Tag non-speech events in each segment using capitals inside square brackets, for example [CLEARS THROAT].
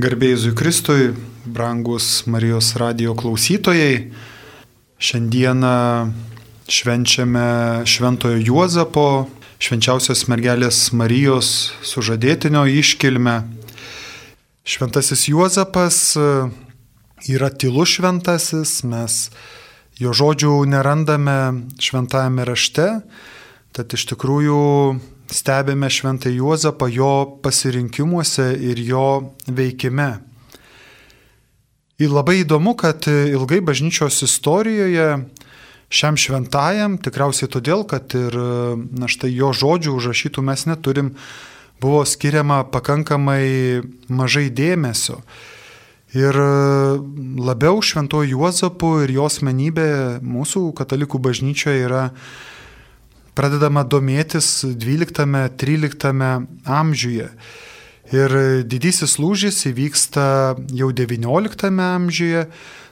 Garbėjai Kristui, brangus Marijos radio klausytojai, šiandieną švenčiame Šventojo Juozapo, švenčiausios mergelės Marijos sužadėtinio iškilmę. Šventasis Juozapas e, yra tylus šventasis, mes jo žodžių nerandame šventajame rašte, tad iš tikrųjų stebime šventą Juozapą jo pasirinkimuose ir jo veikime. Ir labai įdomu, kad ilgai bažnyčios istorijoje šiam šventajam, tikriausiai todėl, kad ir na štai jo žodžių užrašytų mes neturim, buvo skiriama pakankamai mažai dėmesio. Ir labiau šventojo Juozapu ir jos menybė mūsų katalikų bažnyčioje yra pradedama domėtis 12-13 amžiuje. Ir didysis lūžis įvyksta jau XIX amžiuje,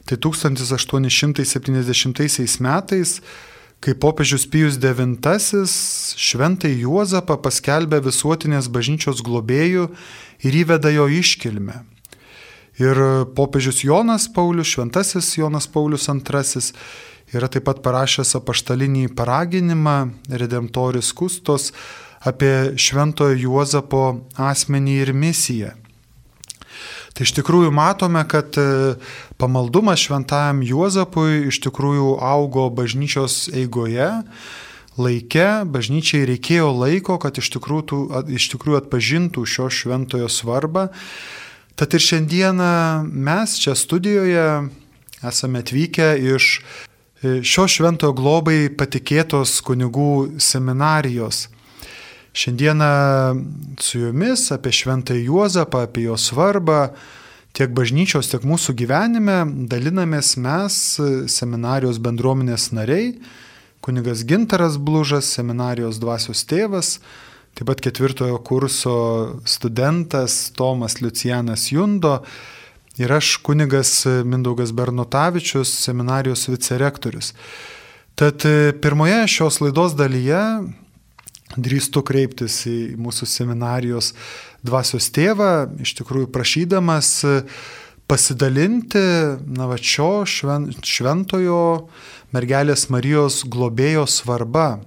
tai 1870 metais, kai popiežius Pijus IX šventai Juozapą paskelbė visuotinės bažnyčios globėjų ir įveda jo iškilmę. Ir popiežius Jonas Paulius, šventasis Jonas Paulius II Yra taip pat parašęs apaštalinį paraginimą Redemptoris Kustos apie Šventojo Juozapo asmenį ir misiją. Tai iš tikrųjų matome, kad e, pamaldumas šventajam Juozapui iš tikrųjų augo bažnyčios eigoje, laike, bažnyčiai reikėjo laiko, kad iš tikrųjų, iš tikrųjų atpažintų šio šventojo svarbą. Tad ir šiandieną mes čia studijoje esame atvykę iš šio šventojo globai patikėtos kunigų seminarijos. Šiandieną su jumis apie šventąjį Juozapą, apie jo svarbą tiek bažnyčios, tiek mūsų gyvenime dalinamės mes, seminarijos bendruomenės nariai, kunigas Gintaras Blužas, seminarijos dvasios tėvas, taip pat ketvirtojo kurso studentas Tomas Lucianas Jundo, ir aš kunigas Mindaugas Bernotavičius, seminarijos vicerektorius. Tad e, pirmoje šios laidos dalyje drįstu kreiptis į mūsų seminarijos dvasios tėvą, iš tikrųjų prašydamas e, pasidalinti na, va, šio šven, šventojo mergelės Marijos globėjo svarba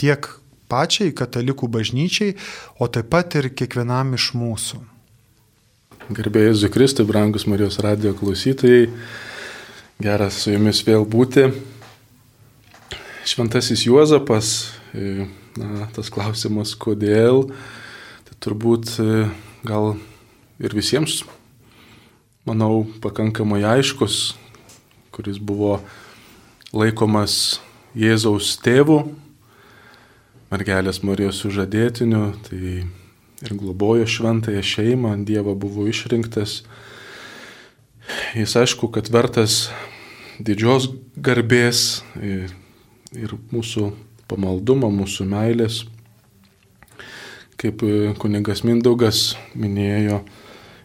tiek pačiai katalikų bažnyčiai, o taip pat ir kiekvienam iš mūsų. Gerbėjai Zukristai, brangus Marijos radio klausytojai, geras su jumis vėl būti. Šventasis Juozapas, e, na, tas klausimas, kodėl, tai turbūt e, gal ir visiems, manau, pakankamai aiškus, kuris buvo laikomas Jėzaus tėvu, mergelės Marijos sužadėtiniu, tai ir globojo šventąją šeimą, Dievą buvo išrinktas. Jis aišku, kad vertas didžios garbės ir mūsų pamaldumo, mūsų meilės. Kaip kunigas Mindaugas minėjo,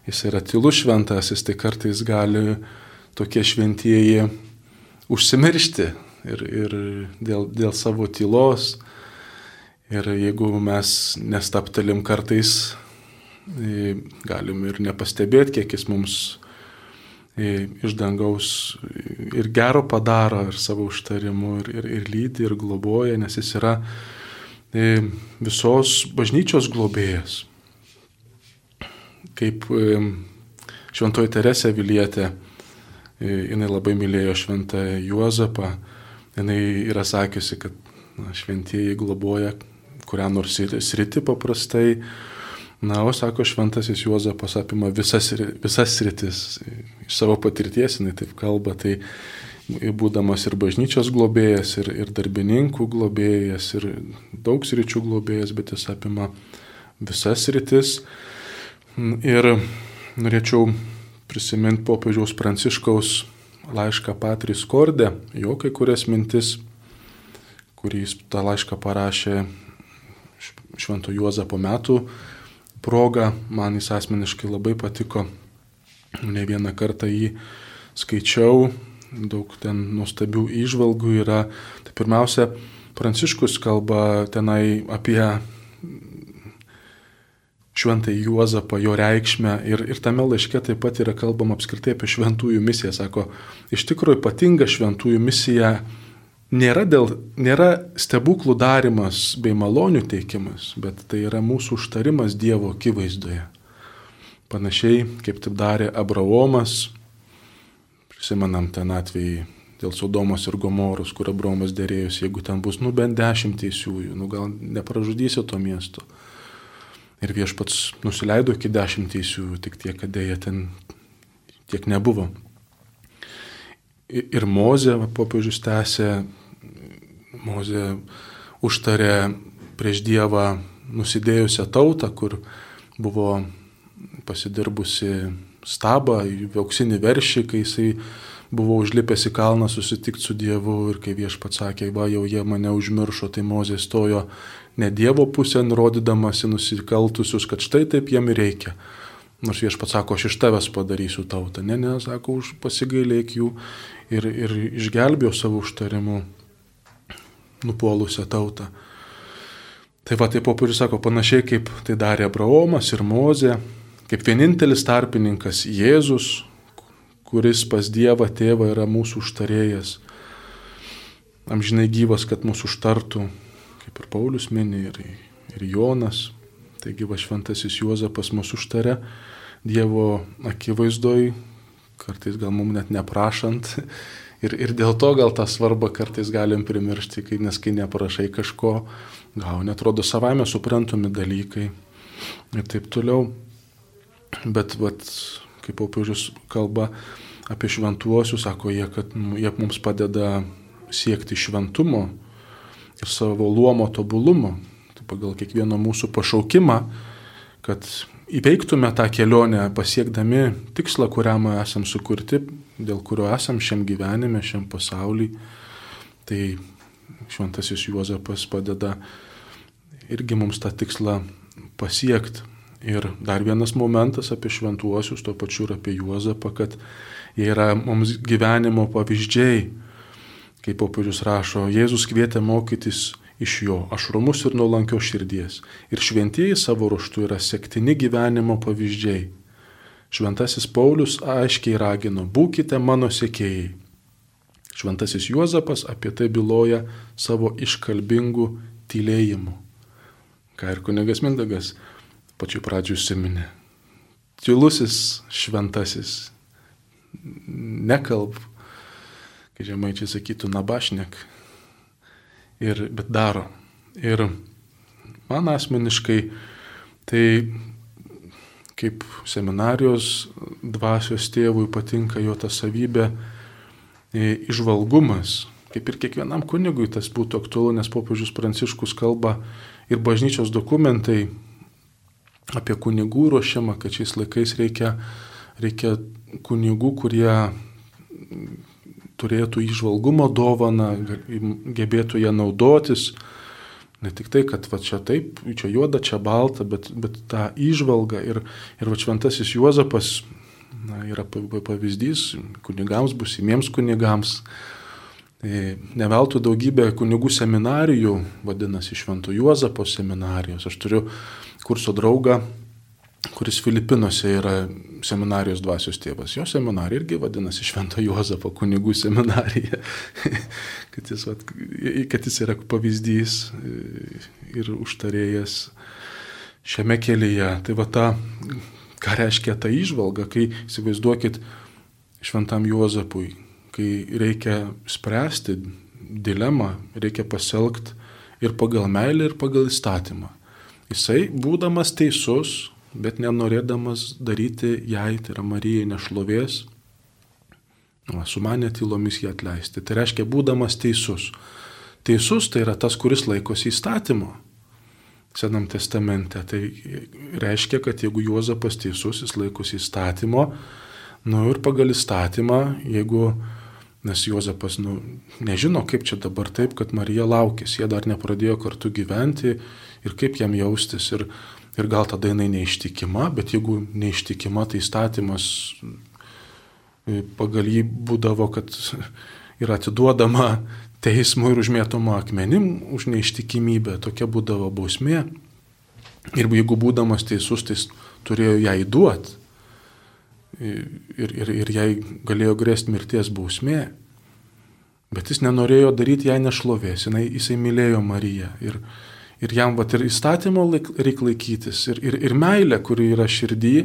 jis yra tylus šventasis, tai kartais gali tokie šventieji užsimiršti ir, ir dėl, dėl savo tylos, Ir jeigu mes nestaptelim kartais, galim ir nepastebėti, kiek jis mums iš dangaus ir gero padaro, ir savo užtarimu, ir, ir, ir lydi, ir globoja, nes jis yra visos bažnyčios globėjas. Kaip šventoji Teresė Vilietė, jinai labai mylėjo šventą Juozapą, jinai yra sakiusi, kad na, šventieji globoja kurią nors sritį paprastai. Na, o sako šventasis Juozapas apima visas, visas sritis. Iš savo patirties jinai taip kalba, tai būdamas ir bažnyčios globėjas, ir, ir darbininkų globėjas, ir daug sričių globėjas, bet jis apima visas sritis. Ir norėčiau prisiminti popiežiaus Pranciškaus laišką Patris Kordė, jo kai kurias mintis, kurį jis tą laišką parašė Švento Juozapo metų proga. Man jis asmeniškai labai patiko. Ne vieną kartą jį skaičiau, daug ten nuostabių įžvalgų yra. Tai pirmiausia, Pranciškus kalba tenai apie šventai Juozapą, jo reikšmę ir, ir tame laiške taip pat yra kalbama apskritai apie šventųjų misiją. Sako, iš tikrųjų ypatinga šventųjų misija nėra, dėl, nėra stebuklų darimas bei malonių teikimas, bet tai yra mūsų užtarimas Dievo akivaizdoje. Panašiai kaip taip darė Abraomas, prisimenam ten atvejį dėl Sodomos ir Gomoros, kur Abraomas dėrėjosi, jeigu ten bus nu bent dešimt teisiųjų, nu gal nepražudysi to miesto. Ir viešpats nusileido iki dešimt teisių, tik tiek, kad dėja ten tiek nebuvo. Ir Mozė, popiežius tęsė, Mozė užtarė prieš Dievą nusidėjusią tautą, kur buvo pasidirbusi stabą, auksinį veršį, kai jisai buvo užlipęs į kalną susitikti su Dievu ir kai viešpats sakė, va jau jie mane užmiršo, tai Mozė stojo ne Dievo pusę nurodydamas į nusikaltusius, kad štai taip jiem reikia. Nors viešpats sako, aš iš tavęs padarysiu tautą. Ne, ne, sako, už pasigailėk jų ir, ir išgelbėjo savo užtarimu nupuolusią tautą. Tai va, tai popiežius sako, panašiai kaip tai darė Abraomas ir Mozė, kaip vienintelis tarpininkas Jėzus, kuris pas Dievą tėvą yra mūsų užtarėjas, amžinai gyvas, kad mūsų užtartų kaip ir Paulius mini, ir, ir Jonas. Taigi va šventasis Juozapas mūsų užtarė Dievo akivaizdoj, kartais gal mums net neprašant. Ir, ir dėl to gal tą svarbą kartais galim primiršti, kai, nes kai neprašai kažko, gal netrodo savame suprantami dalykai ir taip toliau. Bet, vat, kaip popiežius kalba apie šventuosius, sako jie, kad jie mums padeda siekti šventumo, ir savo luomo tobulumo, tai pagal kiekvieno mūsų pašaukimą, kad įveiktume tą kelionę pasiekdami tikslą, kuriam esam sukurti, dėl kurio esam šiam gyvenime, šiam pasauliui. Tai šventasis Juozapas padeda irgi mums tą tikslą pasiekti. Ir dar vienas momentas apie šventuosius, tuo pačiu ir apie Juozapą, kad jie yra mums gyvenimo pavyzdžiai Kaip popiežius rašo, Jėzus kvietė mokytis iš jo ašrumus ir nuolankio širdies. Ir šventieji savo ruoštų yra sektini gyvenimo pavyzdžiai. Šventasis Paulius aiškiai ragino, būkite mano sekėjai. Šventasis Juozapas apie tai byloja savo iškalbingų tylėjimu. Ką ir kunigas Mindagas pačiu pradžiu užsiminė. Tylusis šventasis. Nekalb, kai žemaičiai sakytų nabašnek, ir, bet daro. Ir man asmeniškai tai kaip seminarijos dvasios tėvui patinka jo ta savybė išvalgumas. Kaip ir kiekvienam kunigui tas būtų aktualu, nes popiežius Pranciškus kalba ir bažnyčios dokumentai apie kunigų ruošimą, kad šiais laikais reikia, reikia kunigų, kurie turėtų išvalgumo dovaną, gebėtų ją naudotis. Ne tik tai, kad va čia taip, čia juoda, čia balta, bet, bet tą išvalgą ir, ir va šventasis Juozapas na, yra pavyzdys kunigams, busimiems kunigams. E, Neveltų daugybė kunigų seminarijų, vadinasi Švento Juozapo seminarijos. Aš turiu kurso draugą, kuris Filipinuose yra seminarijos dvasios tėvas. Jo seminarija irgi vadinasi Švento Juozapo kunigų seminarija. [LAUGHS] kad, jis, vat, kad jis yra pavyzdys ir užtarėjas šiame kelyje. Tai va ta, ką reiškia ta išvalga, kai įsivaizduokit Šventam Juozapui, kai reikia spręsti dilemą, reikia pasielgti ir pagal meilę, ir pagal įstatymą. Jisai, būdamas teisus, bet nenorėdamas daryti jai, tai yra Marijai, nešlovės, va, sumanė tylomis ją atleisti. Tai reiškia, būdamas teisus. Teisus tai yra tas, kuris laikosi įstatymo. Senam testamente. Tai reiškia, kad jeigu Juozapas teisus, jis laikosi įstatymo, nu ir pagal įstatymą, jeigu, nes Juozapas nu, nežino, kaip čia dabar taip, kad Marija laukės, jie dar nepradėjo kartu gyventi ir kaip jam jaustis. Ir Ir gal tada jinai neištikima, bet jeigu neištikima, tai statymas e, pagal jį būdavo, kad yra atiduodama teismui ir užmėtoma akmenim už neištikimybę. Tokia būdavo bausmė. Ir jeigu būdamas teisus, tai turėjo ją įduoti. Ir, ir, ir jai galėjo grėsti mirties bausmė. Bet jis nenorėjo daryti jai nešlovės, jinai, jisai mylėjo Mariją. Ir, ir jam vat, ir įstatymo reikia laikytis, ir, ir, ir meilė, kuri yra širdį,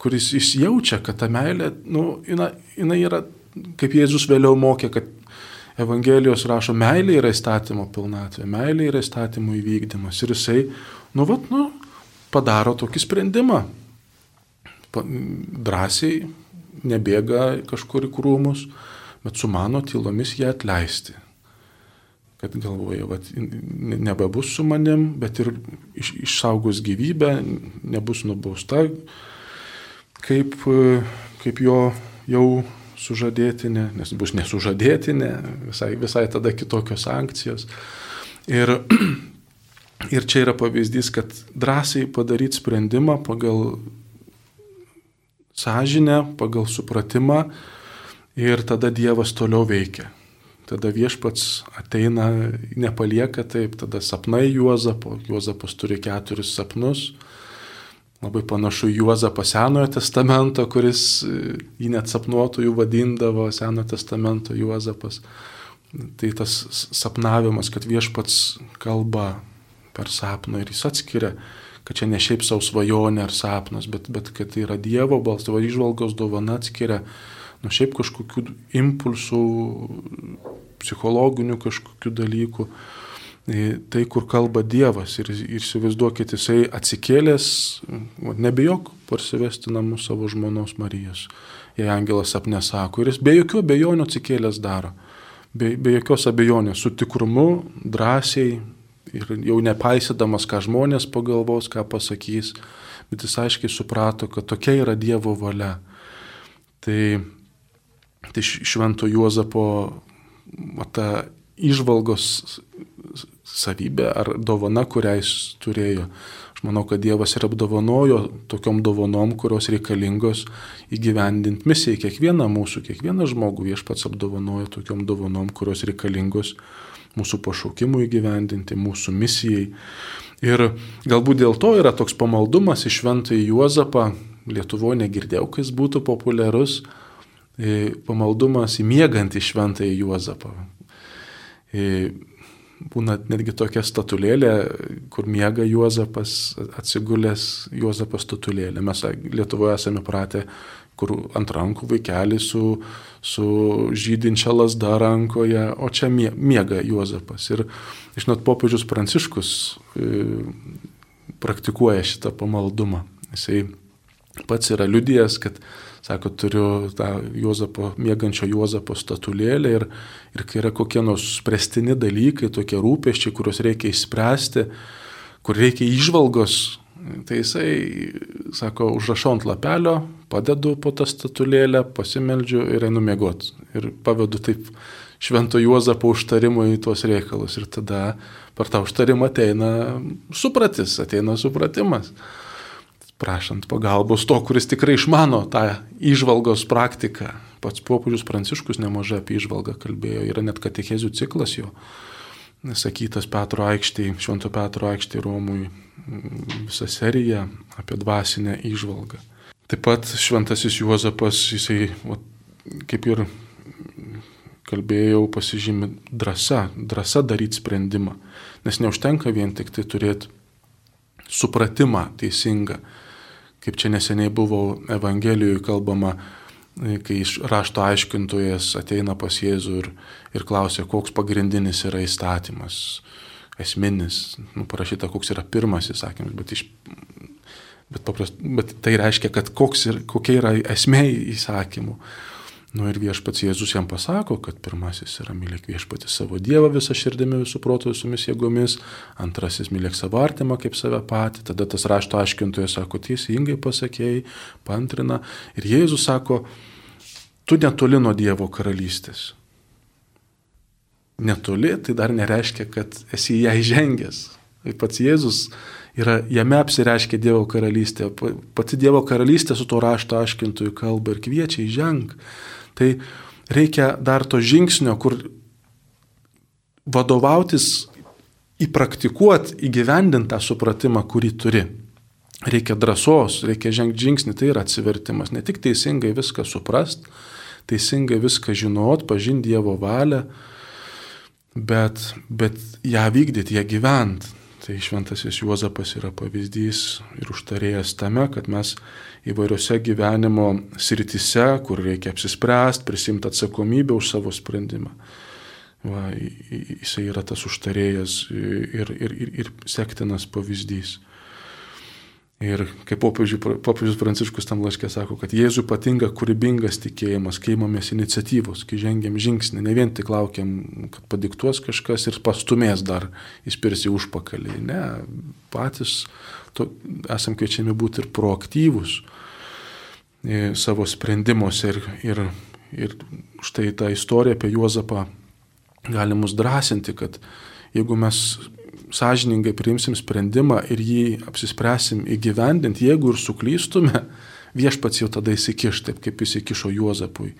kuris jis jaučia, kad ta meilė, nu, jinai, jinai yra, kaip Jėzus vėliau mokė, kad Evangelijos rašo, meilė yra įstatymo pilnatvė, meilė yra įstatymo įvykdymas. Ir jisai, nu, vat, nu, padaro tokį sprendimą. Pa, drąsiai nebėga kažkur į krūmus, bet sumano tylomis ją atleisti. Kad galvoja, vat, nebebus su manim, bet ir iš, išsaugos gyvybę, nebus nubausta, kaip, kaip jo jau sužadėtinė, nes bus nesužadėtinė, visai, visai tada kitokios sankcijos. Ir, [CLEARS THROAT] ir čia yra pavyzdys, kad drąsiai padaryti sprendimą pagal sąžinę, pagal supratimą ir tada Dievas toliau veikia. Tada viešpats ateina, nepalieka taip, tada sapnai Juozapo, Juozapas turi keturis sapnus Labai panašu Juozapą Senojo testamento, kuris e, jį net sapnuotojų vadindavo Senojo testamento Juozapas. Tai tas sapnavimas, kad viešpats kalba per sapną ir jis atskiria, kad čia ne šiaip savo svajonė ar sapnas, bet, bet kad tai yra Dievo balsas, tavo išvalgos dovana atskiria nuo šiaip kažkokių impulsų, psichologinių kažkokių dalykų tai, kur kalba Dievas. Ir, ir įsivaizduokit, jisai atsikėlęs, nebijok parsivesti namus savo žmonos Marijos. Jei angelas sapne sako, ir jis be jokių abejonių atsikėlęs daro. Be, be jokios abejonės, su tikrumu, drąsiai ir jau nepaisydamas, ką žmonės pagalvos, ką pasakys, bet jis aiškiai suprato, kad tokia yra Dievo valia. Tai, tai švento Juozapo ta išvalgos savybė ar dovana, kurią jis turėjo. Aš manau, kad Dievas ir apdovanojo tokiom dovanom, kurios reikalingos įgyvendinti misijai. Kiekvieną mūsų, kiekvieną žmogų viešpats apdovanojo tokiom dovanom, kurios reikalingos mūsų pašaukimui įgyvendinti, mūsų misijai. Ir galbūt dėl to yra toks pamaldumas iš šventąjį Juozapą, Lietuvoje negirdėjau, kai jis būtų populiarus, pamaldumas įmiegant į šventąjį Juozapą. Būna netgi tokia statulėlė, kur miega Juozapas, atsigulęs Juozapas statulėlė. Mes Lietuvoje esame pratę, kur ant rankų vaikelį su, su žydinčia lasda rankoje, o čia miega Juozapas. Ir, žinot, popiežius Pranciškus e, praktikuoja šitą pamaldumą. Jisai pats yra liudijęs, kad Sako, turiu tą Juozapo, mėgančio Juozapo statulėlę ir, ir kai yra kokie nors spręstini dalykai, tokie rūpeščiai, kuriuos reikia išspręsti, kur reikia išvalgos, tai jisai, sako, užrašau ant lapelio, padedu po tą statulėlę, pasimeldžiu ir einu mėgoti. Ir pavedu taip švento Juozapo užtarimo į tuos reikalus. Ir tada per tą užtarimą ateina supratis, ateina supratimas prašant pagalbos to, kuris tikrai išmano tą išvalgos praktiką. Pats popiežius Pranciškus nemažai apie išvalgą kalbėjo, yra net katechezių ciklas jo, sakytas Petro aikštėje, Švento Petro aikštėje Romui, visa serija apie dvasinę išvalgą. Taip pat Šventasis Juozapas, jisai, va, kaip ir kalbėjau, pasižymi drąsa, drąsa daryti sprendimą, nes neužtenka vien tik tai turėti supratimą teisingą, kaip čia neseniai buvo Evangelijoje kalbama, kai rašto aiškintojas ateina pas Jėzų ir, ir klausia, koks pagrindinis yra įstatymas, esminis, nu, parašyta, koks yra pirmas įsakymas, bet, iš, bet, paprast, bet tai reiškia, kad ir, kokia yra esmė įsakymų. Nu ir viešpats Jėzus jam pasako, kad pirmasis yra mylėk viešpati savo Dievą visą širdimi, visų protų, visomis jėgomis, antrasis mylėk savo artimą kaip save patį, tada tas rašto aiškintojas sako, teisingai pasakėjai, pantrina ir Jėzus sako, tu netoli nuo Dievo karalystės. Netoli tai dar nereiškia, kad esi ją įžengęs. Ir pats Jėzus yra, jame apsireiškia Dievo karalystė. Pati Dievo karalystė su to rašto aiškintojų kalba ir kviečia įženg. Tai reikia dar to žingsnio, kur vadovautis įpraktikuoti, įgyvendinti tą supratimą, kurį turi. Reikia drąsos, reikia žengti žingsnį, tai yra atsivertimas. Ne tik teisingai viską suprast, teisingai viską žinot, pažinti Dievo valią, bet, bet ją vykdyti, ją gyventi. Tai šventasis Juozapas yra pavyzdys ir užtarėjas tame, kad mes įvairiose gyvenimo sritise, kur reikia apsispręsti, prisimti atsakomybę už savo sprendimą. Va, jisai yra tas užtarėjas ir, ir, ir, ir sektinas pavyzdys. Ir kaip popiežius Pranciškus tam laiškė sako, kad Jėzui patinka kūrybingas tikėjimas, kai imamės iniciatyvos, kai žengiam žingsnį, ne vien tik laukiam, kad padiktuos kažkas ir pastumės dar įspirsi užpakalį. Ne, patys to, esam kviečiami būti ir proaktyvus e, savo sprendimuose. Ir, ir, ir štai ta istorija apie Juozapą gali mus drąsinti, kad jeigu mes sąžiningai priimsim sprendimą ir jį apsispręsim įgyvendinti, jeigu ir suklystume, viešpats jau tada įsikiš, taip kaip įsikišo Juozapui.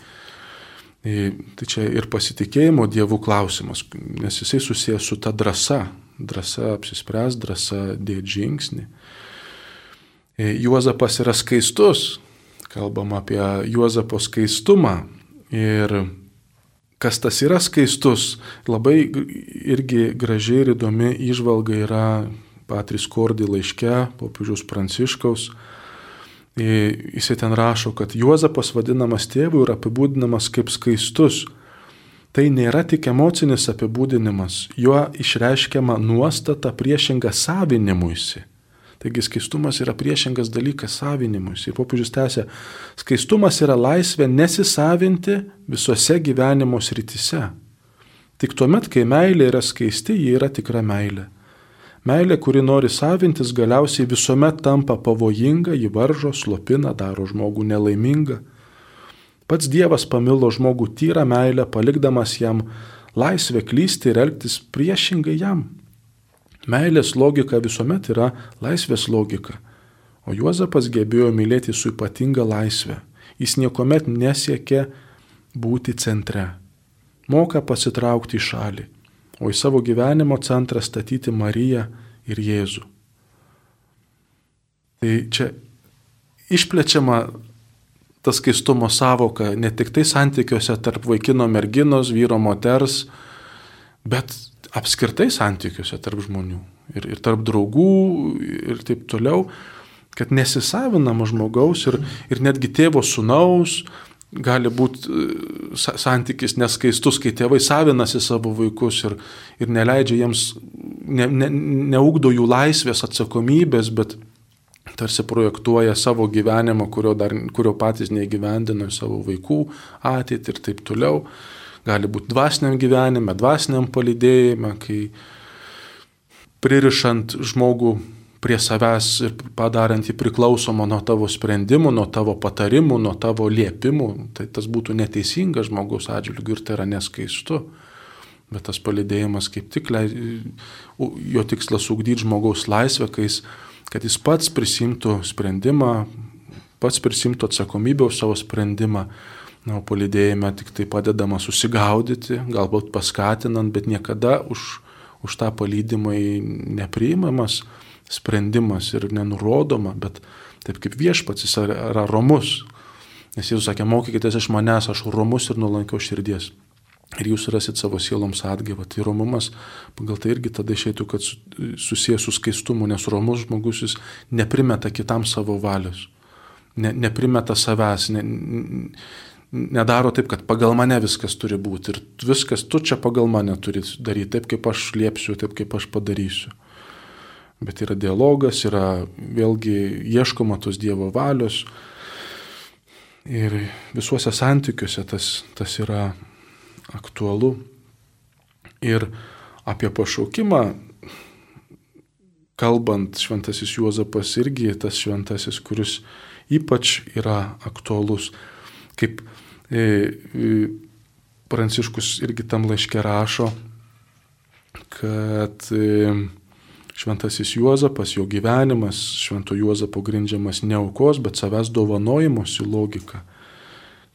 E, tai čia ir pasitikėjimo dievų klausimas, nes jisai susijęs su ta drąsa, drąsa apsispręs, drąsa dėti žingsnį. E, Juozapas yra skaistus, kalbam apie Juozapo skaistumą ir kas tas yra skaistus. Labai irgi gražiai ir įdomi išvalga yra Patris Kordi laiške, popiežiaus Pranciškaus. Jisai ten rašo, kad Juozapas vadinamas tėvu ir apibūdinamas kaip skaistus. Tai nėra tik emocinis apibūdinimas, juo išreiškiama nuostata priešinga savinimuisi. Taigi skaistumas yra priešingas dalykas savinimus. Ir popiežius tęsia, skaistumas yra laisvė nesisavinti visose gyvenimo srityse. Tik tuomet, kai meilė yra skaisti, ji yra tikra meilė. Meilė, kuri nori savintis, galiausiai visuomet tampa pavojinga, ji varžo, slopina, daro žmogų nelaimingą. Pats Dievas pamilo žmogų tyrą meilę, palikdamas jam laisvę klysti ir elgtis priešingai jam. Meilės logika visuomet yra laisvės logika, o Juozapas gebėjo mylėti su ypatinga laisvė. Jis niekuomet nesiekė būti centre. Moka pasitraukti į šalį, o į savo gyvenimo centrą statyti Mariją ir Jėzų. Tai čia išplečiama tas skaistumo savoka ne tik tai santykiuose tarp vaikino merginos, vyro moters, bet apskritai santykiuose tarp žmonių ir, ir tarp draugų ir taip toliau, kad nesisavinama žmogaus ir, ir netgi tėvo sunaus gali būti e, santykis neskaistus, kai tėvai savinasi savo vaikus ir, ir neleidžia jiems, ne, ne, neugdo jų laisvės atsakomybės, bet tarsi projektuoja savo gyvenimą, kurio, dar, kurio patys neįgyvendino į savo vaikų ateitį ir taip toliau gali būti dvasiniam gyvenime, dvasiniam palydėjime, kai pririšant žmogų prie savęs ir padarant jį priklausomą nuo tavo sprendimų, nuo tavo patarimų, nuo tavo liepimų, tai tas būtų neteisinga žmogaus atžvilgiu ir tai yra neskaistu. Bet tas palidėjimas kaip tik, jo tikslas ugdyti žmogaus laisvę, jis, kad jis pats prisimtų sprendimą, pats prisimtų atsakomybę už savo sprendimą Na, o palidėjime tik tai padedama susigaudyti, galbūt paskatinant, bet niekada už, už tą palydimai nepriimamas sprendimas ir nenurodoma, bet taip kaip viešpats jis yra, yra romus. Nes Jėzus sakė, mokykitės iš manęs, aš romus ir nulankiau širdies. Ir jūs rasit savo sieloms atgyvą. Tai romumas, pagal tai irgi tada išeitų, kad susijęs su skaistumu, nes romus žmogus jis neprimeta kitam savo valios. Ne, neprimeta savęs, ne, nedaro taip, kad pagal mane viskas turi būti ir viskas tu čia pagal mane turi daryti, taip kaip aš liepsiu, taip kaip aš padarysiu. Bet yra dialogas, yra vėlgi ieškoma tos Dievo valios ir visuose santykiuose tas, tas yra aktualu. Ir apie pašaukimą, kalbant, šventasis Juozapas irgi tas šventasis, kuris ypač yra aktualus kaip e, e, Pranciškus irgi tam laiške rašo, kad e, šventasis Juozapas, jo gyvenimas, švento Juozapo grindžiamas ne aukos, bet savęs dovanojimosi logika.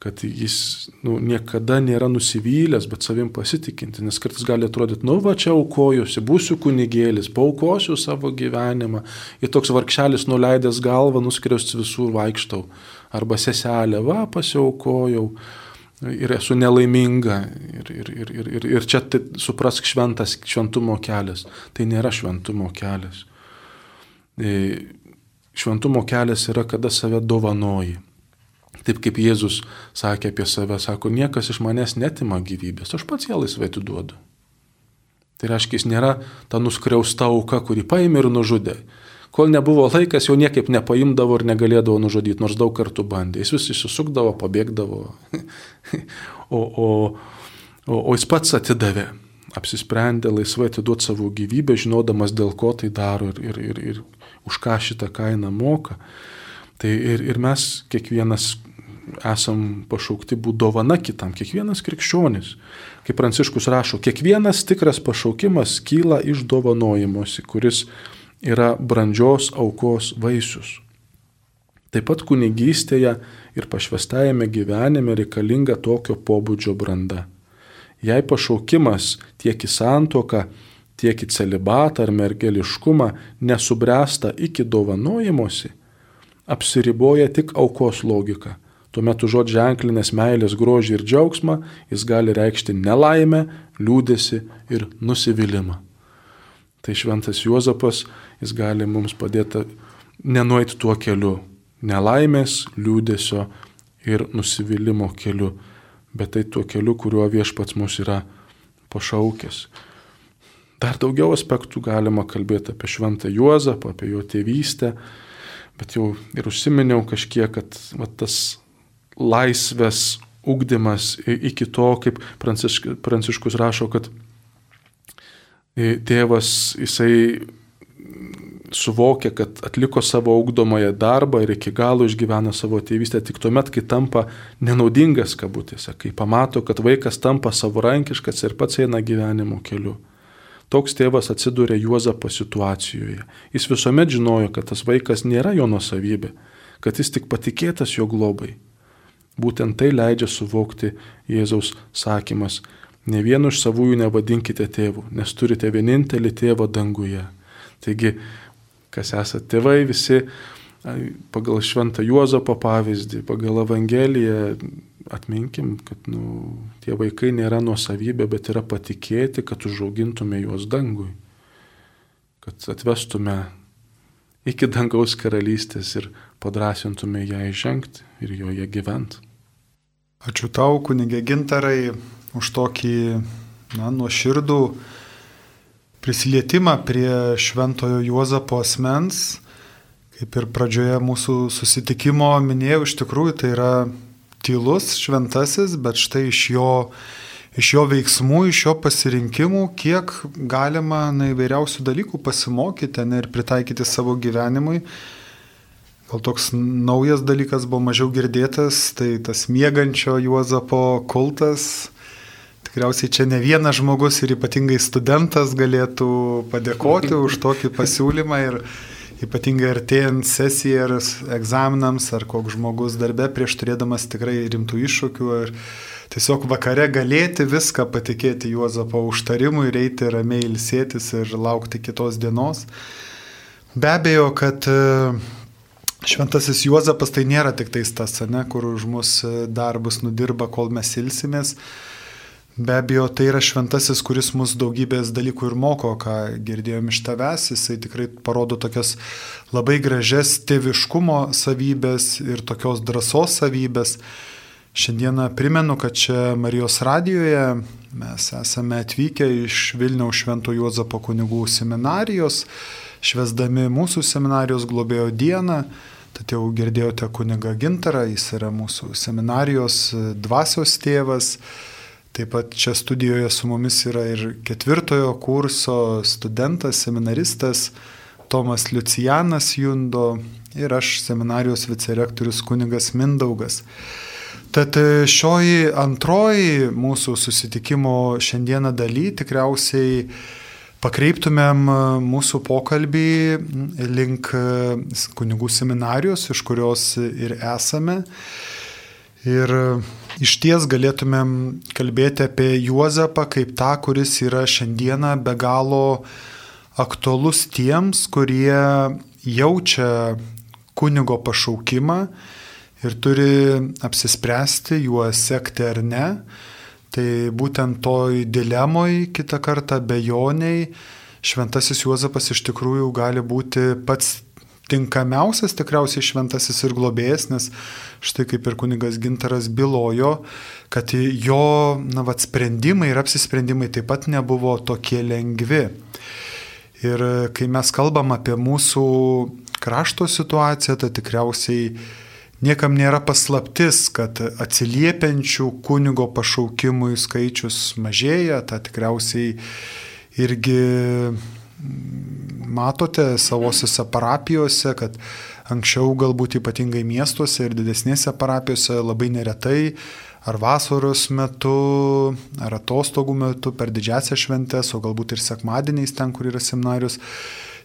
kad jis nu, niekada nėra nusivylęs, bet savim pasitikinti, nes kartais gali atrodyti, nu va čia aukojusi, būsiu kunigėlis, paukosiu savo gyvenimą, ir toks vargšelis nuleidęs galvą, nuskriaus visur vaikštau, arba seselė, va pasiaukojau ir esu nelaiminga. Ir, ir, ir, ir, ir, ir čia tai, suprask šventas šventumo kelias. Tai nėra šventumo kelias. E, šventumo kelias yra, kada save dovanoji. Taip kaip Jėzus sakė apie save, sako, niekas iš manęs netima gyvybės, aš pats ją laisvai atiduodu. Tai reiškia, jis nėra ta nuskriausta auka, kuri paėmė ir nužudė. Kol nebuvo laikas, jau niekaip nepaimdavo ir negalėdavo nužudyti, nors daug kartų bandė. Jis vis įsisukdavo, pabėgdavo. [LAUGHS] o, o, o, o jis pats atidavė, apsisprendė laisvai atiduoti savo gyvybę, žinodamas dėl ko tai daro ir, ir, ir, ir už ką šitą kainą moka. Tai ir, ir mes kiekvienas esam pašaukti būti dovana kitam, kiekvienas krikščionis. Kaip Pranciškus rašo, kiekvienas tikras pašaukimas kyla iš dovanojimuose, kuris yra brandžios aukos vaisius. Taip pat kunigystėje ir pašvestajame gyvenime reikalinga tokio pobūdžio branda. Jei pašaukimas tiek į santoką, tiek į celibatą ar mergeliškumą nesubręsta iki dovanojimuose, apsiriboja tik aukos logika Tuomet užuot ženklinės meilės grožį ir džiaugsmą, jis gali reikšti nelaimę, liūdėsi ir nusivylimą. Tai šventas Juozapas, jis gali mums padėti nenueiti tuo keliu - nelaimės, liūdėsio ir nusivylimų keliu, bet tai tuo keliu, kuriuo viešpats mus yra pašaukęs. Dar daugiau aspektų galima kalbėti apie šventą Juozapą, apie jo tėvystę, bet jau ir užsiminiau kažkiek, kad va, tas laisvės ugdymas iki to, kaip Pranciškus, Pranciškus rašo, kad tėvas jisai suvokia, kad atliko savo ugdomąją darbą ir iki galo išgyvena savo tėvystę tik tuomet, kai tampa nenaudingas kabutėse, kai pamato, kad vaikas tampa savarankiškas ir pats eina gyvenimo keliu. Toks tėvas atsidūrė Juozapo situacijoje. Jis visuomet žinojo, kad tas vaikas nėra jo nusavybė, kad jis tik patikėtas jo globai. Būtent tai leidžia suvokti Jėzaus sakymas. Ne vienu iš savųjų nevadinkite tėvų, nes turite vienintelį tėvą danguje. Taigi, kas esate tėvai, visi pagal šventą Juozapo pavyzdį, pagal Evangeliją atminkim, kad nu, tie vaikai nėra nuosavybė, bet yra patikėti, kad užaugintume juos dangui, kad atvestume iki dangaus karalystės ir padrasintume ją įžengti ir joje gyventi. Ačiū tau, kunigė Gintarai, už tokį na, nuoširdų prisilietimą prie šventojo Juozapo asmens. Kaip ir pradžioje mūsų susitikimo minėjau, iš tikrųjų tai yra tylus šventasis, bet štai iš jo, iš jo veiksmų, iš jo pasirinkimų, kiek galima na, įvairiausių dalykų pasimokyti ne, ir pritaikyti savo gyvenimui. Gal toks naujas dalykas buvo mažiau girdėtas, tai tas miegančio Juozapo kultas. Tikriausiai čia ne vienas žmogus ir ypatingai studentas galėtų padėkoti [LAUGHS] už tokį pasiūlymą ir ypatingai artėjant sesijai ar egzaminams, ar koks žmogus darbe prieš turėdamas tikrai rimtų iššūkių, ar tiesiog vakare galėti viską patikėti Juozapo užtarimui ir eiti ramiai ilsėtis ir laukti kitos dienos. Be abejo, kad Šventasis Juozapas tai nėra tik tais tas, ne, kur už mus e, darbus nudirba, kol mes ilsimės. Be abejo, tai yra šventasis, kuris mus daugybės dalykų ir moko, ką girdėjom iš tavęs. Jisai tikrai parodo tokias labai gražias tėviškumo savybės ir tokios drąsos savybės. Šiandieną primenu, kad čia Marijos radijoje mes esame atvykę iš Vilniaus Švento Juozapo kunigų seminarijos, švesdami mūsų seminarijos globėjo dieną. Tad jau girdėjote kuniga Gintarą, jis yra mūsų seminarijos dvasios tėvas. Taip pat čia studijoje su mumis yra ir ketvirtojo kurso studentas, seminaristas Tomas Lucijanas Jundo ir aš seminarijos vicerektorius kunigas Mindaugas. Tad e, šioji antroji mūsų susitikimo šiandieną daly tikriausiai pakreiptumėm e, mūsų pokalbį link e, kunigų seminarijos, iš kurios ir esame. Ir iš ties galėtumėm kalbėti apie Juozapą kaip tą, kuris yra šiandieną be galo aktualus tiems, kurie jaučia kunigo pašaukimą ir turi apsispręsti juo sekti ar ne. Tai būtent toj dilemoj kitą kartą bejoniai šventasis Juozapas iš tikrųjų gali būti pats tinkamiausias tikriausiai šventasis ir globėjas, nes štai kaip ir kunigas Gintaras bylojo, kad jo na, vat, sprendimai ir apsisprendimai taip pat nebuvo tokie lengvi. Ir kai mes kalbam apie mūsų krašto situaciją, tai tikriausiai niekam nėra paslaptis, kad atsiliepiančių kunigo pašaukimui skaičius mažėja, tai tikriausiai irgi matote savosiose parapijose, kad anksčiau galbūt ypatingai miestuose ir didesnėse parapijose labai neretai ar vasaros metu, ar atostogų metu per didžiasią šventęs, o galbūt ir sekmadieniais ten, kur yra seminarius,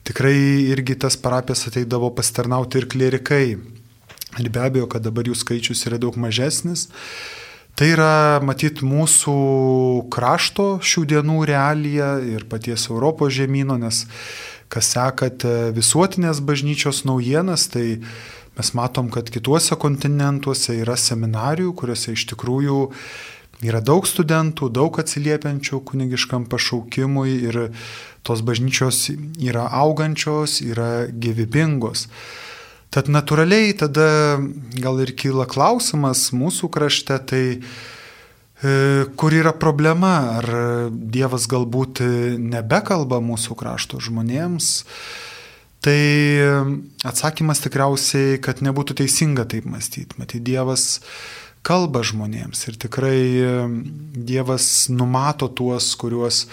tikrai irgi tas parapijas ateidavo pasitarnauti ir klerikai. Ir be abejo, kad dabar jų skaičius yra daug mažesnis. Tai yra, matyt, mūsų krašto šių dienų realija ir paties Europos žemynų, nes kas sekate visuotinės bažnyčios naujienas, tai mes matom, kad kituose kontinentuose yra seminarijų, kuriuose iš tikrųjų yra daug studentų, daug atsiliepiančių kunigiškam pašaukimui ir tos bažnyčios yra augančios, yra gyvybingos. Tad natūraliai tada gal ir kyla klausimas mūsų krašte, tai kur yra problema, ar Dievas galbūt nebekalba mūsų krašto žmonėms, tai atsakymas tikriausiai, kad nebūtų teisinga taip mąstyti. Matyt, Dievas kalba žmonėms ir tikrai Dievas numato tuos, kuriuos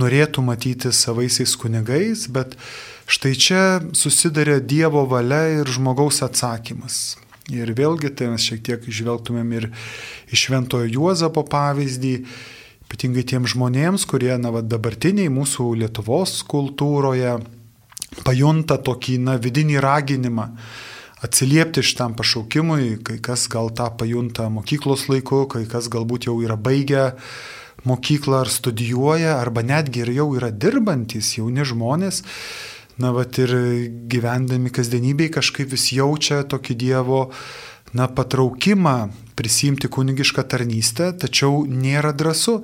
norėtų matyti savaisiais kunigais, bet štai čia susidarė Dievo valia ir žmogaus atsakymas. Ir vėlgi tai mes šiek tiek žvelgtumėm ir iš Šventojo Juozapo pavyzdį, ypatingai tiems žmonėms, kurie na, va, dabartiniai mūsų Lietuvos kultūroje pajunta tokį na, vidinį raginimą atsiliepti šitam pašaukimui, kai kas gal tą pajunta mokyklos laiku, kai kas galbūt jau yra baigę mokyklą ar studijuoja, arba netgi ir jau yra dirbantis jauni žmonės na, vat ir gyvendami kasdienybėje kažkaip vis jaučia tokį Dievo, na, patraukimą prisimti kunigišką tarnystę, tačiau nėra drąsu.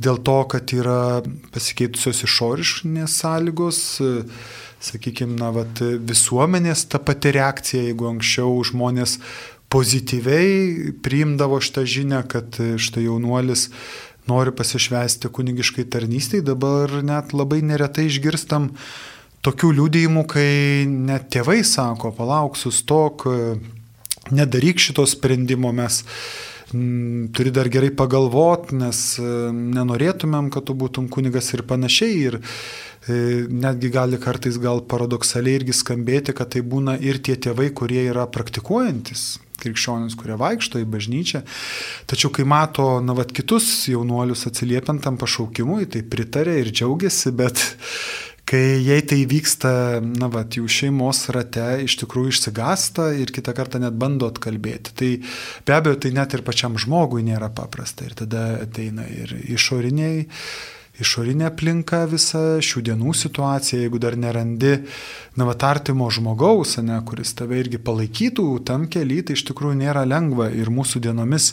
Dėl to, kad yra pasikeitusios išoriškinės sąlygos, sakykime, na, vat, visuomenės ta pati reakcija, jeigu anksčiau žmonės pozityviai priimdavo šitą žinę, kad štai jaunuolis nori pasišvesti kunigiškai tarnystai, dabar net labai neretai išgirstam tokių liūdėjimų, kai net tėvai sako, palauk, sustok, nedaryk šito sprendimo, mes m, turi dar gerai pagalvot, nes nenorėtumėm, kad tu būtum kunigas ir panašiai. Ir e, netgi gali kartais gal paradoksaliai irgi skambėti, kad tai būna ir tie tėvai, kurie yra praktikuojantis krikščionis, kurie vaikšto į bažnyčią. Tačiau kai mato, na, vat, kitus jaunuolius atsiliepiant tam pašaukimui, tai pritarė ir džiaugiasi, bet kai jei tai vyksta, na, va, jų šeimos rate, iš tikrųjų išsigasta ir kitą kartą net bando atkalbėti. Tai be abejo, tai net ir pačiam žmogui nėra paprasta. Ir tada ateina ir išoriniai išorinė aplinka visa, šių dienų situacija, jeigu dar nerandi, na, va, artimo žmogaus, ne, kuris tave irgi palaikytų tam keliui, tai iš tikrųjų nėra lengva ir mūsų dienomis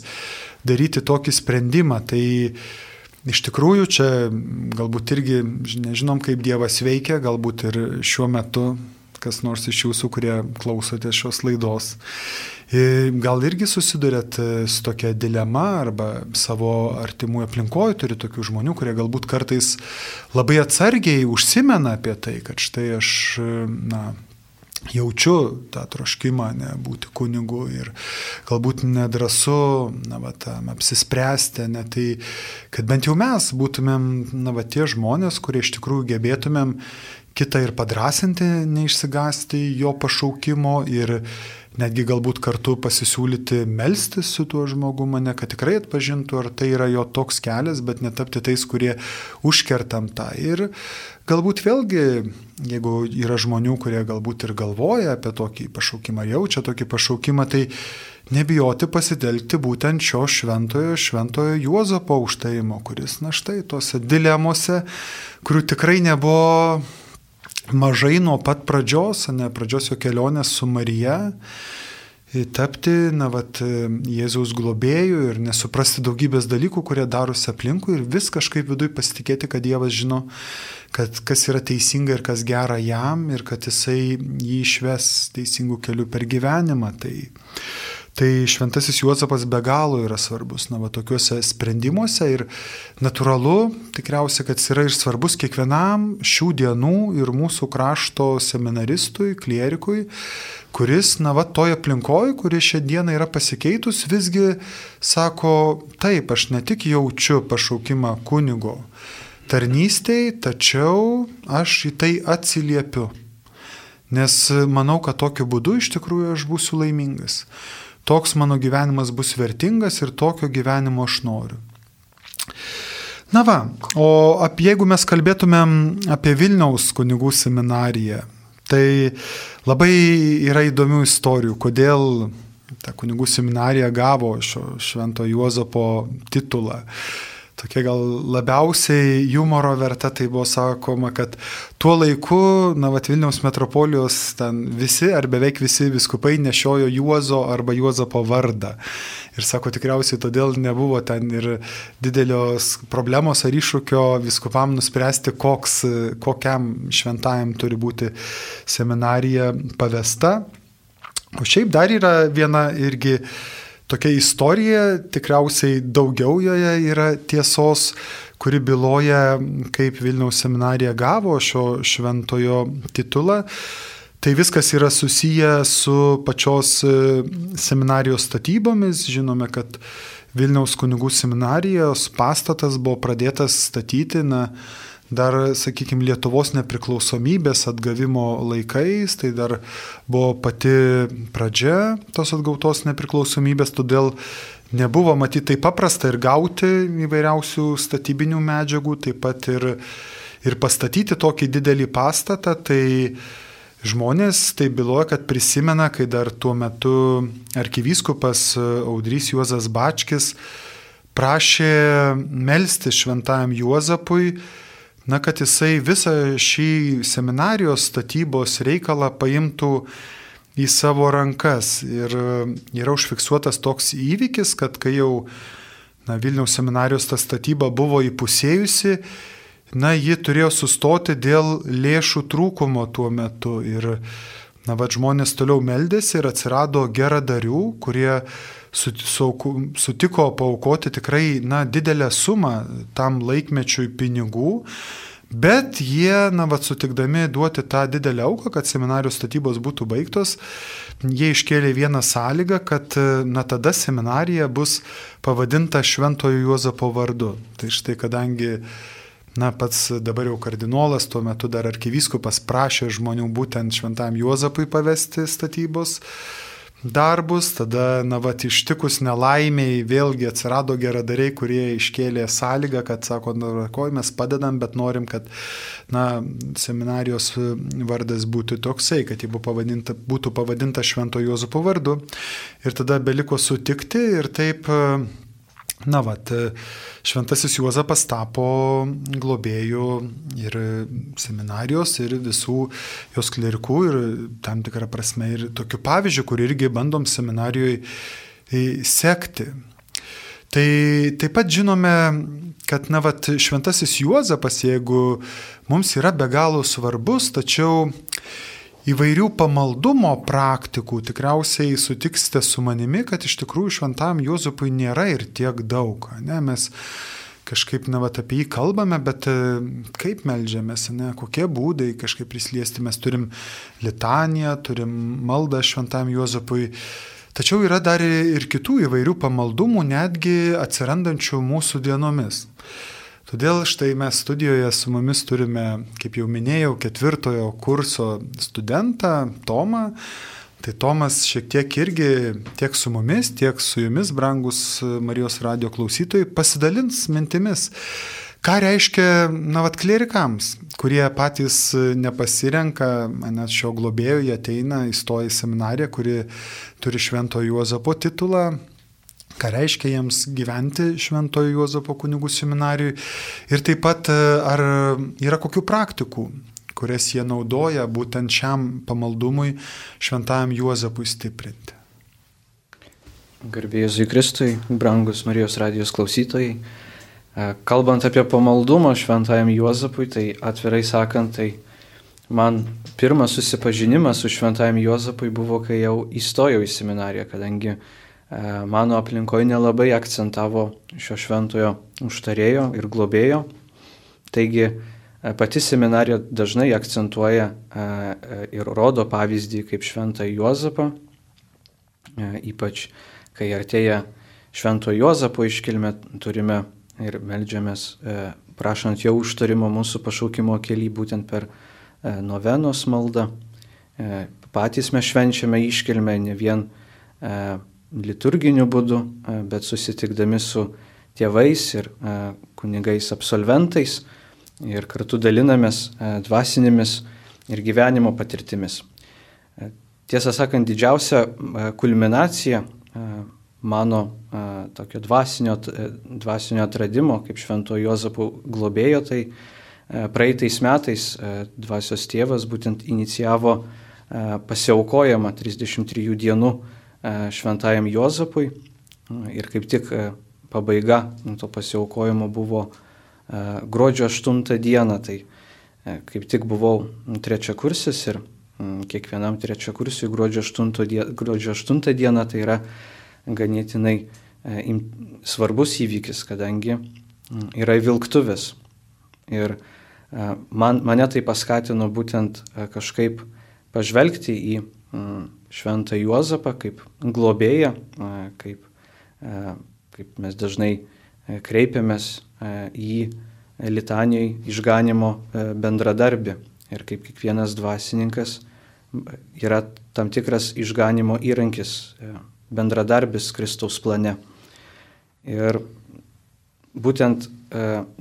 daryti tokį sprendimą. Tai Iš tikrųjų, čia galbūt irgi nežinom, kaip Dievas veikia, galbūt ir šiuo metu kas nors iš jūsų, kurie klausote šios laidos, gal irgi susidurėt su tokia dilema arba savo artimųjų aplinkoje turi tokių žmonių, kurie galbūt kartais labai atsargiai užsimena apie tai, kad štai aš, na, jaučiu tą troškimą ne, būti kunigu ir galbūt nedrasu na, va, tam apsispręsti, ne, tai kad bent jau mes būtumėm na, va, tie žmonės, kurie iš tikrųjų gebėtumėm kitą ir padrasinti, neišsigasti jo pašaukimo ir netgi galbūt kartu pasisiūlyti melstis su tuo žmogumi, ne kad tikrai atpažintų, ar tai yra jo toks kelias, bet netapti tais, kurie užkertam tą. Ir galbūt vėlgi, jeigu yra žmonių, kurie galbūt ir galvoja apie tokį pašaukimą, jaučia tokį pašaukimą, tai nebijoti pasitelkti būtent šio šventojo, šventojo Juozapo užtarimo, kuris, na štai, tuose dilemose, kurių tikrai nebuvo mažai nuo pat pradžios, ne pradžios jo kelionės su Marija, tapti, na, vat, Jėzaus globėjų ir nesuprasti daugybės dalykų, kurie darosi aplinkui ir vis kažkaip viduje pasitikėti, kad Dievas žino, kad kas yra teisinga ir kas gera jam ir kad jisai jį išves teisingų kelių per gyvenimą. Tai, Tai šventasis Juozapas be galo yra svarbus, na, va, tokiuose sprendimuose ir natūralu, tikriausiai, kad jis yra ir svarbus kiekvienam šių dienų ir mūsų krašto seminaristui, klierikui, kuris, na, va, toje aplinkoje, kuri šią dieną yra pasikeitus, visgi sako, taip, aš ne tik jaučiu pašaukimą kunigo tarnystėj, tačiau aš į tai atsiliepiu. Nes manau, kad tokiu būdu iš tikrųjų aš būsiu laimingas toks mano gyvenimas bus vertingas ir tokio gyvenimo aš noriu. Na va, o apie, jeigu mes kalbėtumėm apie Vilniaus kunigų seminariją, tai labai yra įdomių istorijų, kodėl ta kunigų seminarija gavo šio švento Juozapo titulą tokia gal labiausiai humoro verta, tai buvo sakoma, kad tuo laiku, na, vat Vilniaus metropolijos ten visi ar beveik visi viskupai nešiojo Juozo arba Juozapo vardą. Ir sako, tikriausiai todėl nebuvo ten ir didelios problemos ar iššūkio viskupam nuspręsti, koks, kokiam šventajam turi būti seminarija pavesta. O šiaip dar yra viena irgi tokia istorija, tikriausiai daugiau joje yra tiesos, kuri byloja, kaip Vilniaus seminarija gavo šio šventojo titulą. Tai viskas yra susiję su pačios e, seminarijos statybomis. Žinome, kad Vilniaus kunigų seminarijos pastatas buvo pradėtas statyti na, dar, sakykime, Lietuvos nepriklausomybės atgavimo laikais, tai dar buvo pati pradžia tos atgautos nepriklausomybės, todėl nebuvo matyti taip paprasta ir gauti įvairiausių statybinių medžiagų, taip pat ir, ir pastatyti tokį didelį pastatą. Tai žmonės tai byloja, kad prisimena, kai dar tuo metu arkivyskupas Audrys Juozas Bačkis prašė melstį šventajam Juozapui, na, kad jisai visą šį seminarijos statybos reikalą paimtų į savo rankas. Ir yra užfiksuotas toks įvykis, kad kai jau na, Vilniaus seminarijos ta statyba buvo įpusėjusi, na, ji turėjo sustoti dėl lėšų trūkumo tuo metu. Ir, na, va, žmonės toliau meldėsi ir atsirado geradarių, kurie sutiko paukoti tikrai na, didelę sumą tam laikmečiui pinigų. Bet jie, na, vad sutikdami duoti tą didelę auką, kad seminarijos statybos būtų baigtos, jie iškėlė vieną sąlygą, kad, na, tada seminarija bus pavadinta Šventojo Juozapo vardu. Tai štai, kadangi, na, pats dabar jau kardinolas, tuo metu dar arkivyskupas prašė žmonių būtent Šventam Juozapui pavesti statybos, darbus, tada, na, va, ištikus nelaimiai vėlgi atsirado geradariai, kurie iškėlė sąlygą, kad, sako, na, ko mes padedam, bet norim, kad, na, seminarijos vardas būtų toksai, kad ji pavadinta, būtų pavadinta Švento Jozapo vardu. Ir tada beliko sutikti ir taip Na, vat, šventasis Juozapas tapo globėjų ir seminarijos, ir visų jos klerikų, ir tam tikrą prasme ir tokiu pavyzdžiu, kur irgi bandom seminarijoje sekti. Tai taip pat žinome, kad, na, vat, šventasis Juozapas, jeigu mums yra be galo svarbus, tačiau įvairių pamaldumo praktikų, tikriausiai sutiksite su manimi, kad iš tikrųjų šventam Juozapui nėra ir tiek daug. Ne? Mes kažkaip, na, va, apie jį kalbame, bet e, kaip melžiamės, ne, kokie būdai kažkaip prisliesti. Mes turim litaniją, turim maldą šventam Juozapui. Tačiau yra dar ir kitų įvairių pamaldumų, netgi atsirandančių mūsų dienomis. Todėl štai mes studijoje su mumis turime, kaip jau minėjau, ketvirtojo kurso studentą Tomą. Tai Tomas šiek tiek irgi tiek su mumis, tiek su jumis, brangus Marijos radio klausytojai, pasidalins mintimis, Ką reiškia, na, vat klerikams, kurie patys nepasirenka, net šio globėjo, jie ateina, įstoja į seminariją, kuri turi Švento Juozapo titulą, ką reiškia jiems gyventi Šventojo Juozapo kunigų seminarijoje ir taip pat ar yra kokių praktikų, kurias jie naudoja būtent šiam pamaldumui Šventajam Juozapui stiprinti. Garbėjus į Kristui, brangus Marijos radijos klausytojai. E, kalbant apie pamaldumą Šventajam Juozapui, tai atvirai sakant, tai man pirmas susipažinimas su Šventajam Juozapui buvo, kai jau įstojau į seminariją, kadangi uh, E, mano aplinkoje nelabai akcentavo šio šventojo užtarėjo ir globėjo. Taigi e, pati seminarija dažnai akcentuoja e, ir rodo pavyzdį kaip šventą Juozapą, ypač kai artėja švento Juozapo iškilme, turime ir melžiamės prašant jo užtarimo mūsų pašaukimo keli būtent per novenos maldą. Patys mes švenčiame iškilmę ne vien liturginiu būdu, e, bet susitikdami su tėvais ir e, kunigais absolventais ir kartu dalinamės e, dvasinėmis ir gyvenimo patirtimis. Tiesą sakant, didžiausia kulminacija mano tokio dvasinio, dvasinio atradimo kaip švento Jozapo globėjo, tai praeitais metais dvasios tėvas būtent inicijavo pasiaukojamą 33 dienų šventajam Jozapui ir kaip tik e, pabaiga to pasiaukojimo buvo e, gruodžio 8 dieną, tai kaip tik buvau trečia kursis ir kiekvienam trečia kursiui gruodžio 8, dieną, gruodžio 8 dieną tai yra ganėtinai svarbus įvykis, kadangi yra vilktuvės. Ir man, mane tai paskatino būtent kažkaip pažvelgti į šventą Juozapą kaip globėją, kaip, kaip mes dažnai kreipiamės į litanijai išganimo bendradarbį ir kaip kiekvienas dvasininkas yra tam tikras išganimo įrankis, bendradarbis Kristaus plane. Ir būtent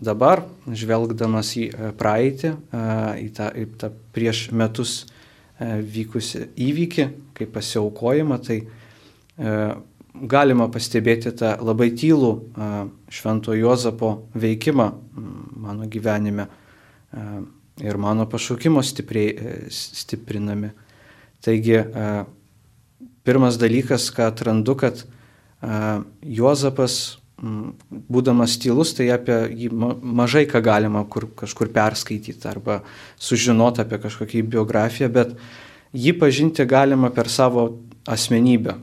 dabar, žvelgdamas į praeitį, į tą, į tą prieš metus vykusi įvykį, kaip pasiaukojimą, tai e, galima pastebėti tą labai tylų e, Švento Jozapo veikimą mano gyvenime ir mano pašaukimo stipriai, stiprinami. Taigi, pirmas dalykas, ką atrandu, kad Jozapas būdamas tylus, tai apie jį mažai ką galima kur, kažkur perskaityti arba sužinoti apie kažkokią biografiją, bet jį pažinti galima per savo asmenybę.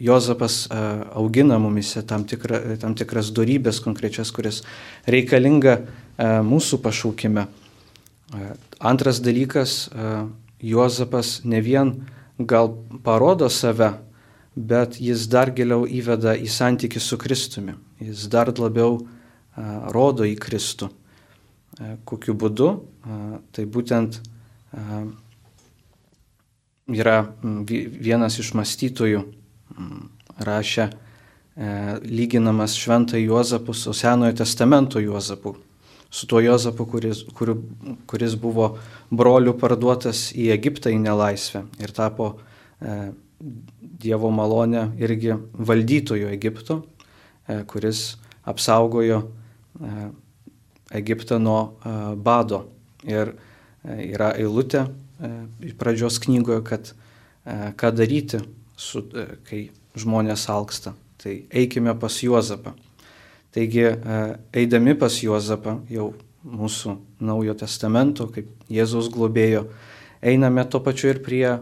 Jozapas augina mumise tam, tikra, tam tikras darybės konkrečias, kuris reikalinga mūsų pašaukime. Antras dalykas, Jozapas ne vien gal parodo save, bet jis dar giliau įveda į santykių su Kristumi. Jis dar labiau rodo į Kristų. Kokiu būdu? Tai būtent yra vienas iš mąstytojų rašė a, lyginamas šventą Juozapų su Senojo testamento Juozapu. Su tuo Juozapu, kuris, kur, kuris buvo brolių parduotas į Egiptą į nelaisvę ir tapo a, Dievo malonę irgi valdytojo Egipto, e, kuris apsaugojo e, Egiptą nuo e, bado. Ir yra eilutė pradžios knygoje, kad ką daryti, su, kai žmonės alksta. Tai eikime pas Juozapą. Taigi, eidami pas Juozapą, jau mūsų naujo testamento, kaip Jėzaus globėjo, einame to pačiu ir prie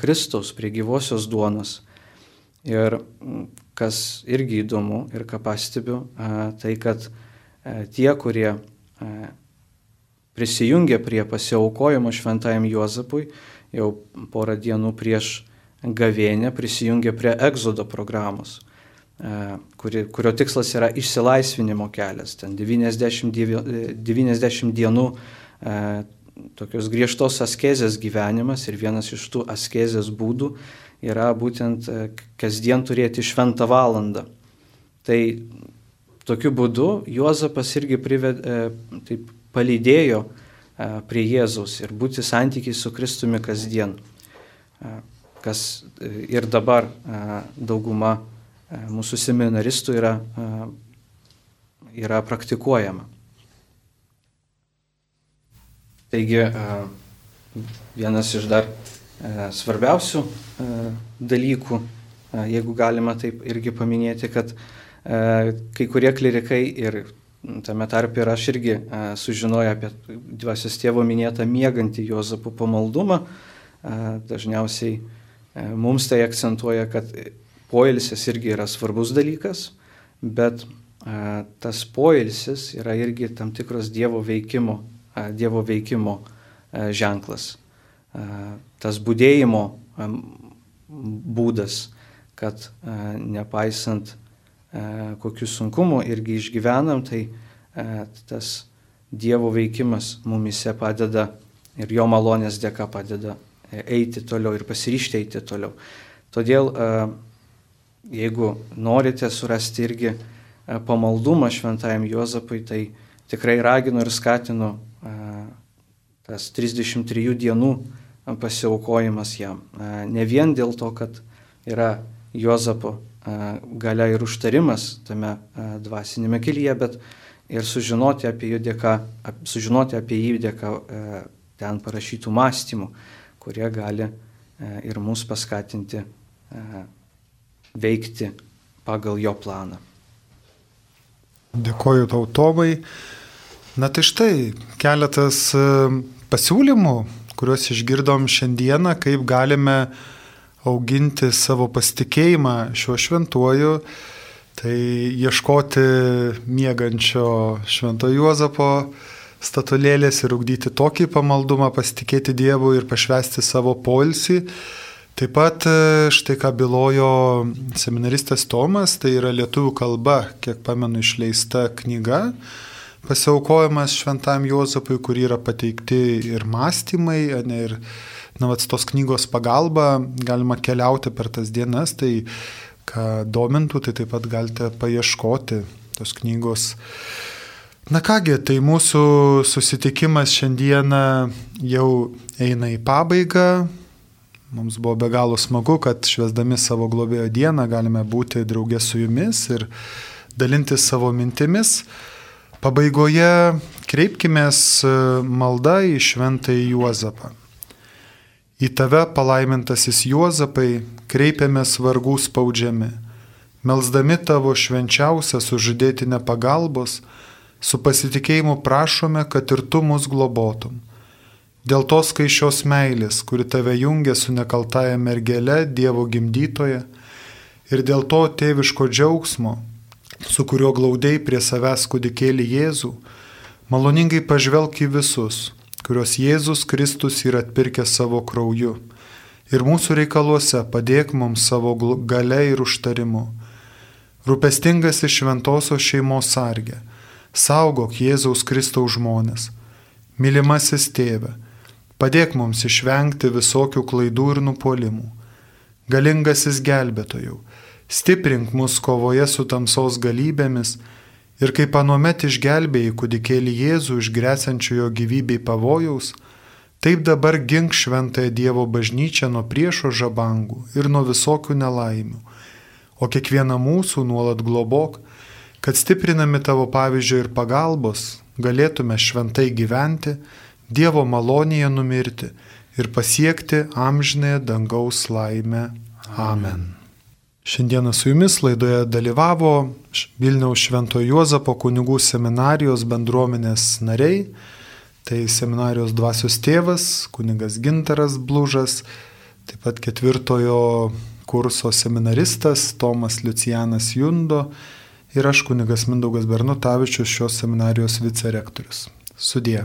Kristaus, prie gyvosios duonos. Ir kas irgi įdomu ir ką pastebiu, tai kad tie, kurie prisijungė prie pasiaukojimo šventajam Juozapui, jau porą dienų prieš gavėnę prisijungė prie egzodo programos, kuri, kurio tikslas yra išsilaisvinimo kelias. Ten 90, 90 dienų tokios griežtos askezės gyvenimas ir vienas iš tų askezės būdų yra būtent e, kasdien turėti šventą valandą. Tai tokiu būdu Juozapas irgi prived, taip, palydėjo prie Jėzaus ir būti santykiai su Kristumi kasdien, kas ir dabar dauguma mūsų seminaristų yra, yra praktikuojama. Taigi vienas iš dar svarbiausių dalykų, jeigu galima taip irgi paminėti, kad kai kurie klerikai ir tame tarp ir aš irgi sužinojau apie dvasios tėvo minėtą miegantį Jozapų pamaldumą, dažniausiai mums tai akcentuoja, kad poilsis irgi yra svarbus dalykas, bet tas poilsis yra irgi tam tikras Dievo veikimo Dievo veikimo ženklas. Tas būdėjimo būdas, kad nepaisant kokių sunkumų irgi išgyvenam, tai tas Dievo veikimas mumise padeda ir jo malonės dėka padeda eiti toliau ir pasiryšti eiti toliau. Todėl, jeigu norite surasti irgi pamaldumą šventajam Juozapui, tai tikrai raginu ir skatinu tas 33 dienų pasiaukojimas jam. Ne vien dėl to, kad yra Jozapo galia ir užtarimas tame dvasinėme kelyje, bet ir sužinoti apie dėka, sužinoti apie jį dėka ten parašytų mąstymų, kurie gali ir mus paskatinti veikti pagal jo planą. Dėkoju tau, Tomai. Na tai štai keletas e, pasiūlymų, kuriuos išgirdom šiandieną, kaip galime auginti savo pasitikėjimą šiuo šventuoju, tai ieškoti miegančio švento Juozapo statulėlės ir ugdyti tokį pamaldumą, pasitikėti Dievu ir pašvesti savo polsį. Taip pat e, štai ką bylojo seminaristas Tomas, tai yra lietuvių kalba, kiek pamenu, išleista knyga pasiaukojimas šventam Juozapui, kur yra pateikti ir mąstymai, ne, ir na, vat, tos knygos pagalba galima keliauti per tas dienas, tai ką domintų, tai taip pat galite paieškoti tos knygos. Na kągi, tai mūsų susitikimas šiandieną jau eina į pabaigą. Mums buvo be galo smagu, kad švesdami savo globėjo dieną galime būti draugė su jumis ir dalintis savo mintimis. Pabaigoje kreipkime maldą į šventąjį Juozapą. Į tave palaimintasis Juozapai kreipiamės vargų spaudžiami, melzdami tavo švenčiausią sužadėtinę pagalbos, su pasitikėjimu prašome, kad ir tu mus globotum. Dėl tos skaičios meilės, kuri tave jungia su nekaltaja mergele, Dievo gimdytoje, ir dėl to tėviško džiaugsmo, su kuriuo glaudėjai prie savęs kudikėlį Jėzų, maloningai pažvelk į visus, kuriuos Jėzus Kristus yra atpirkęs savo krauju. Ir mūsų reikaluose padėk mums savo gale ir užtarimu. Rūpestingas iš šventosios šeimos sargė, saugok Jėzaus Kristaus žmonės. Mylimasis tėve, padėk mums išvengti visokių klaidų ir nupolimų. Galingasis gelbėtojau, stiprink mus kovoje su tamsos galybėmis ir kaip anuomet išgelbėjai kudikėlį Jėzų iš grėsančiojo gyvybei pavojaus, taip dabar gink šventąją Dievo bažnyčią nuo priešo žabangų ir nuo visokių nelaimių, o kiekvieną mūsų nuolat globok, kad stiprinami tavo pavyzdžio ir pagalbos galėtume šventai gyventi, Dievo malonėje numirti ir pasiekti amžinąją dangaus laimę. Amen. Šiandieną su jumis laidoje dalyvavo Vilniaus Šventojo Juozapo kunigų seminarijos bendruomenės nariai, tai seminarijos dvasios tėvas, kunigas Gintaras Blužas, taip pat ketvirtojo kurso seminaristas Tomas Lucijanas Jundo ir aš kunigas Mindaugas Bernutavičius šios seminarijos vicerektorius. Sudie.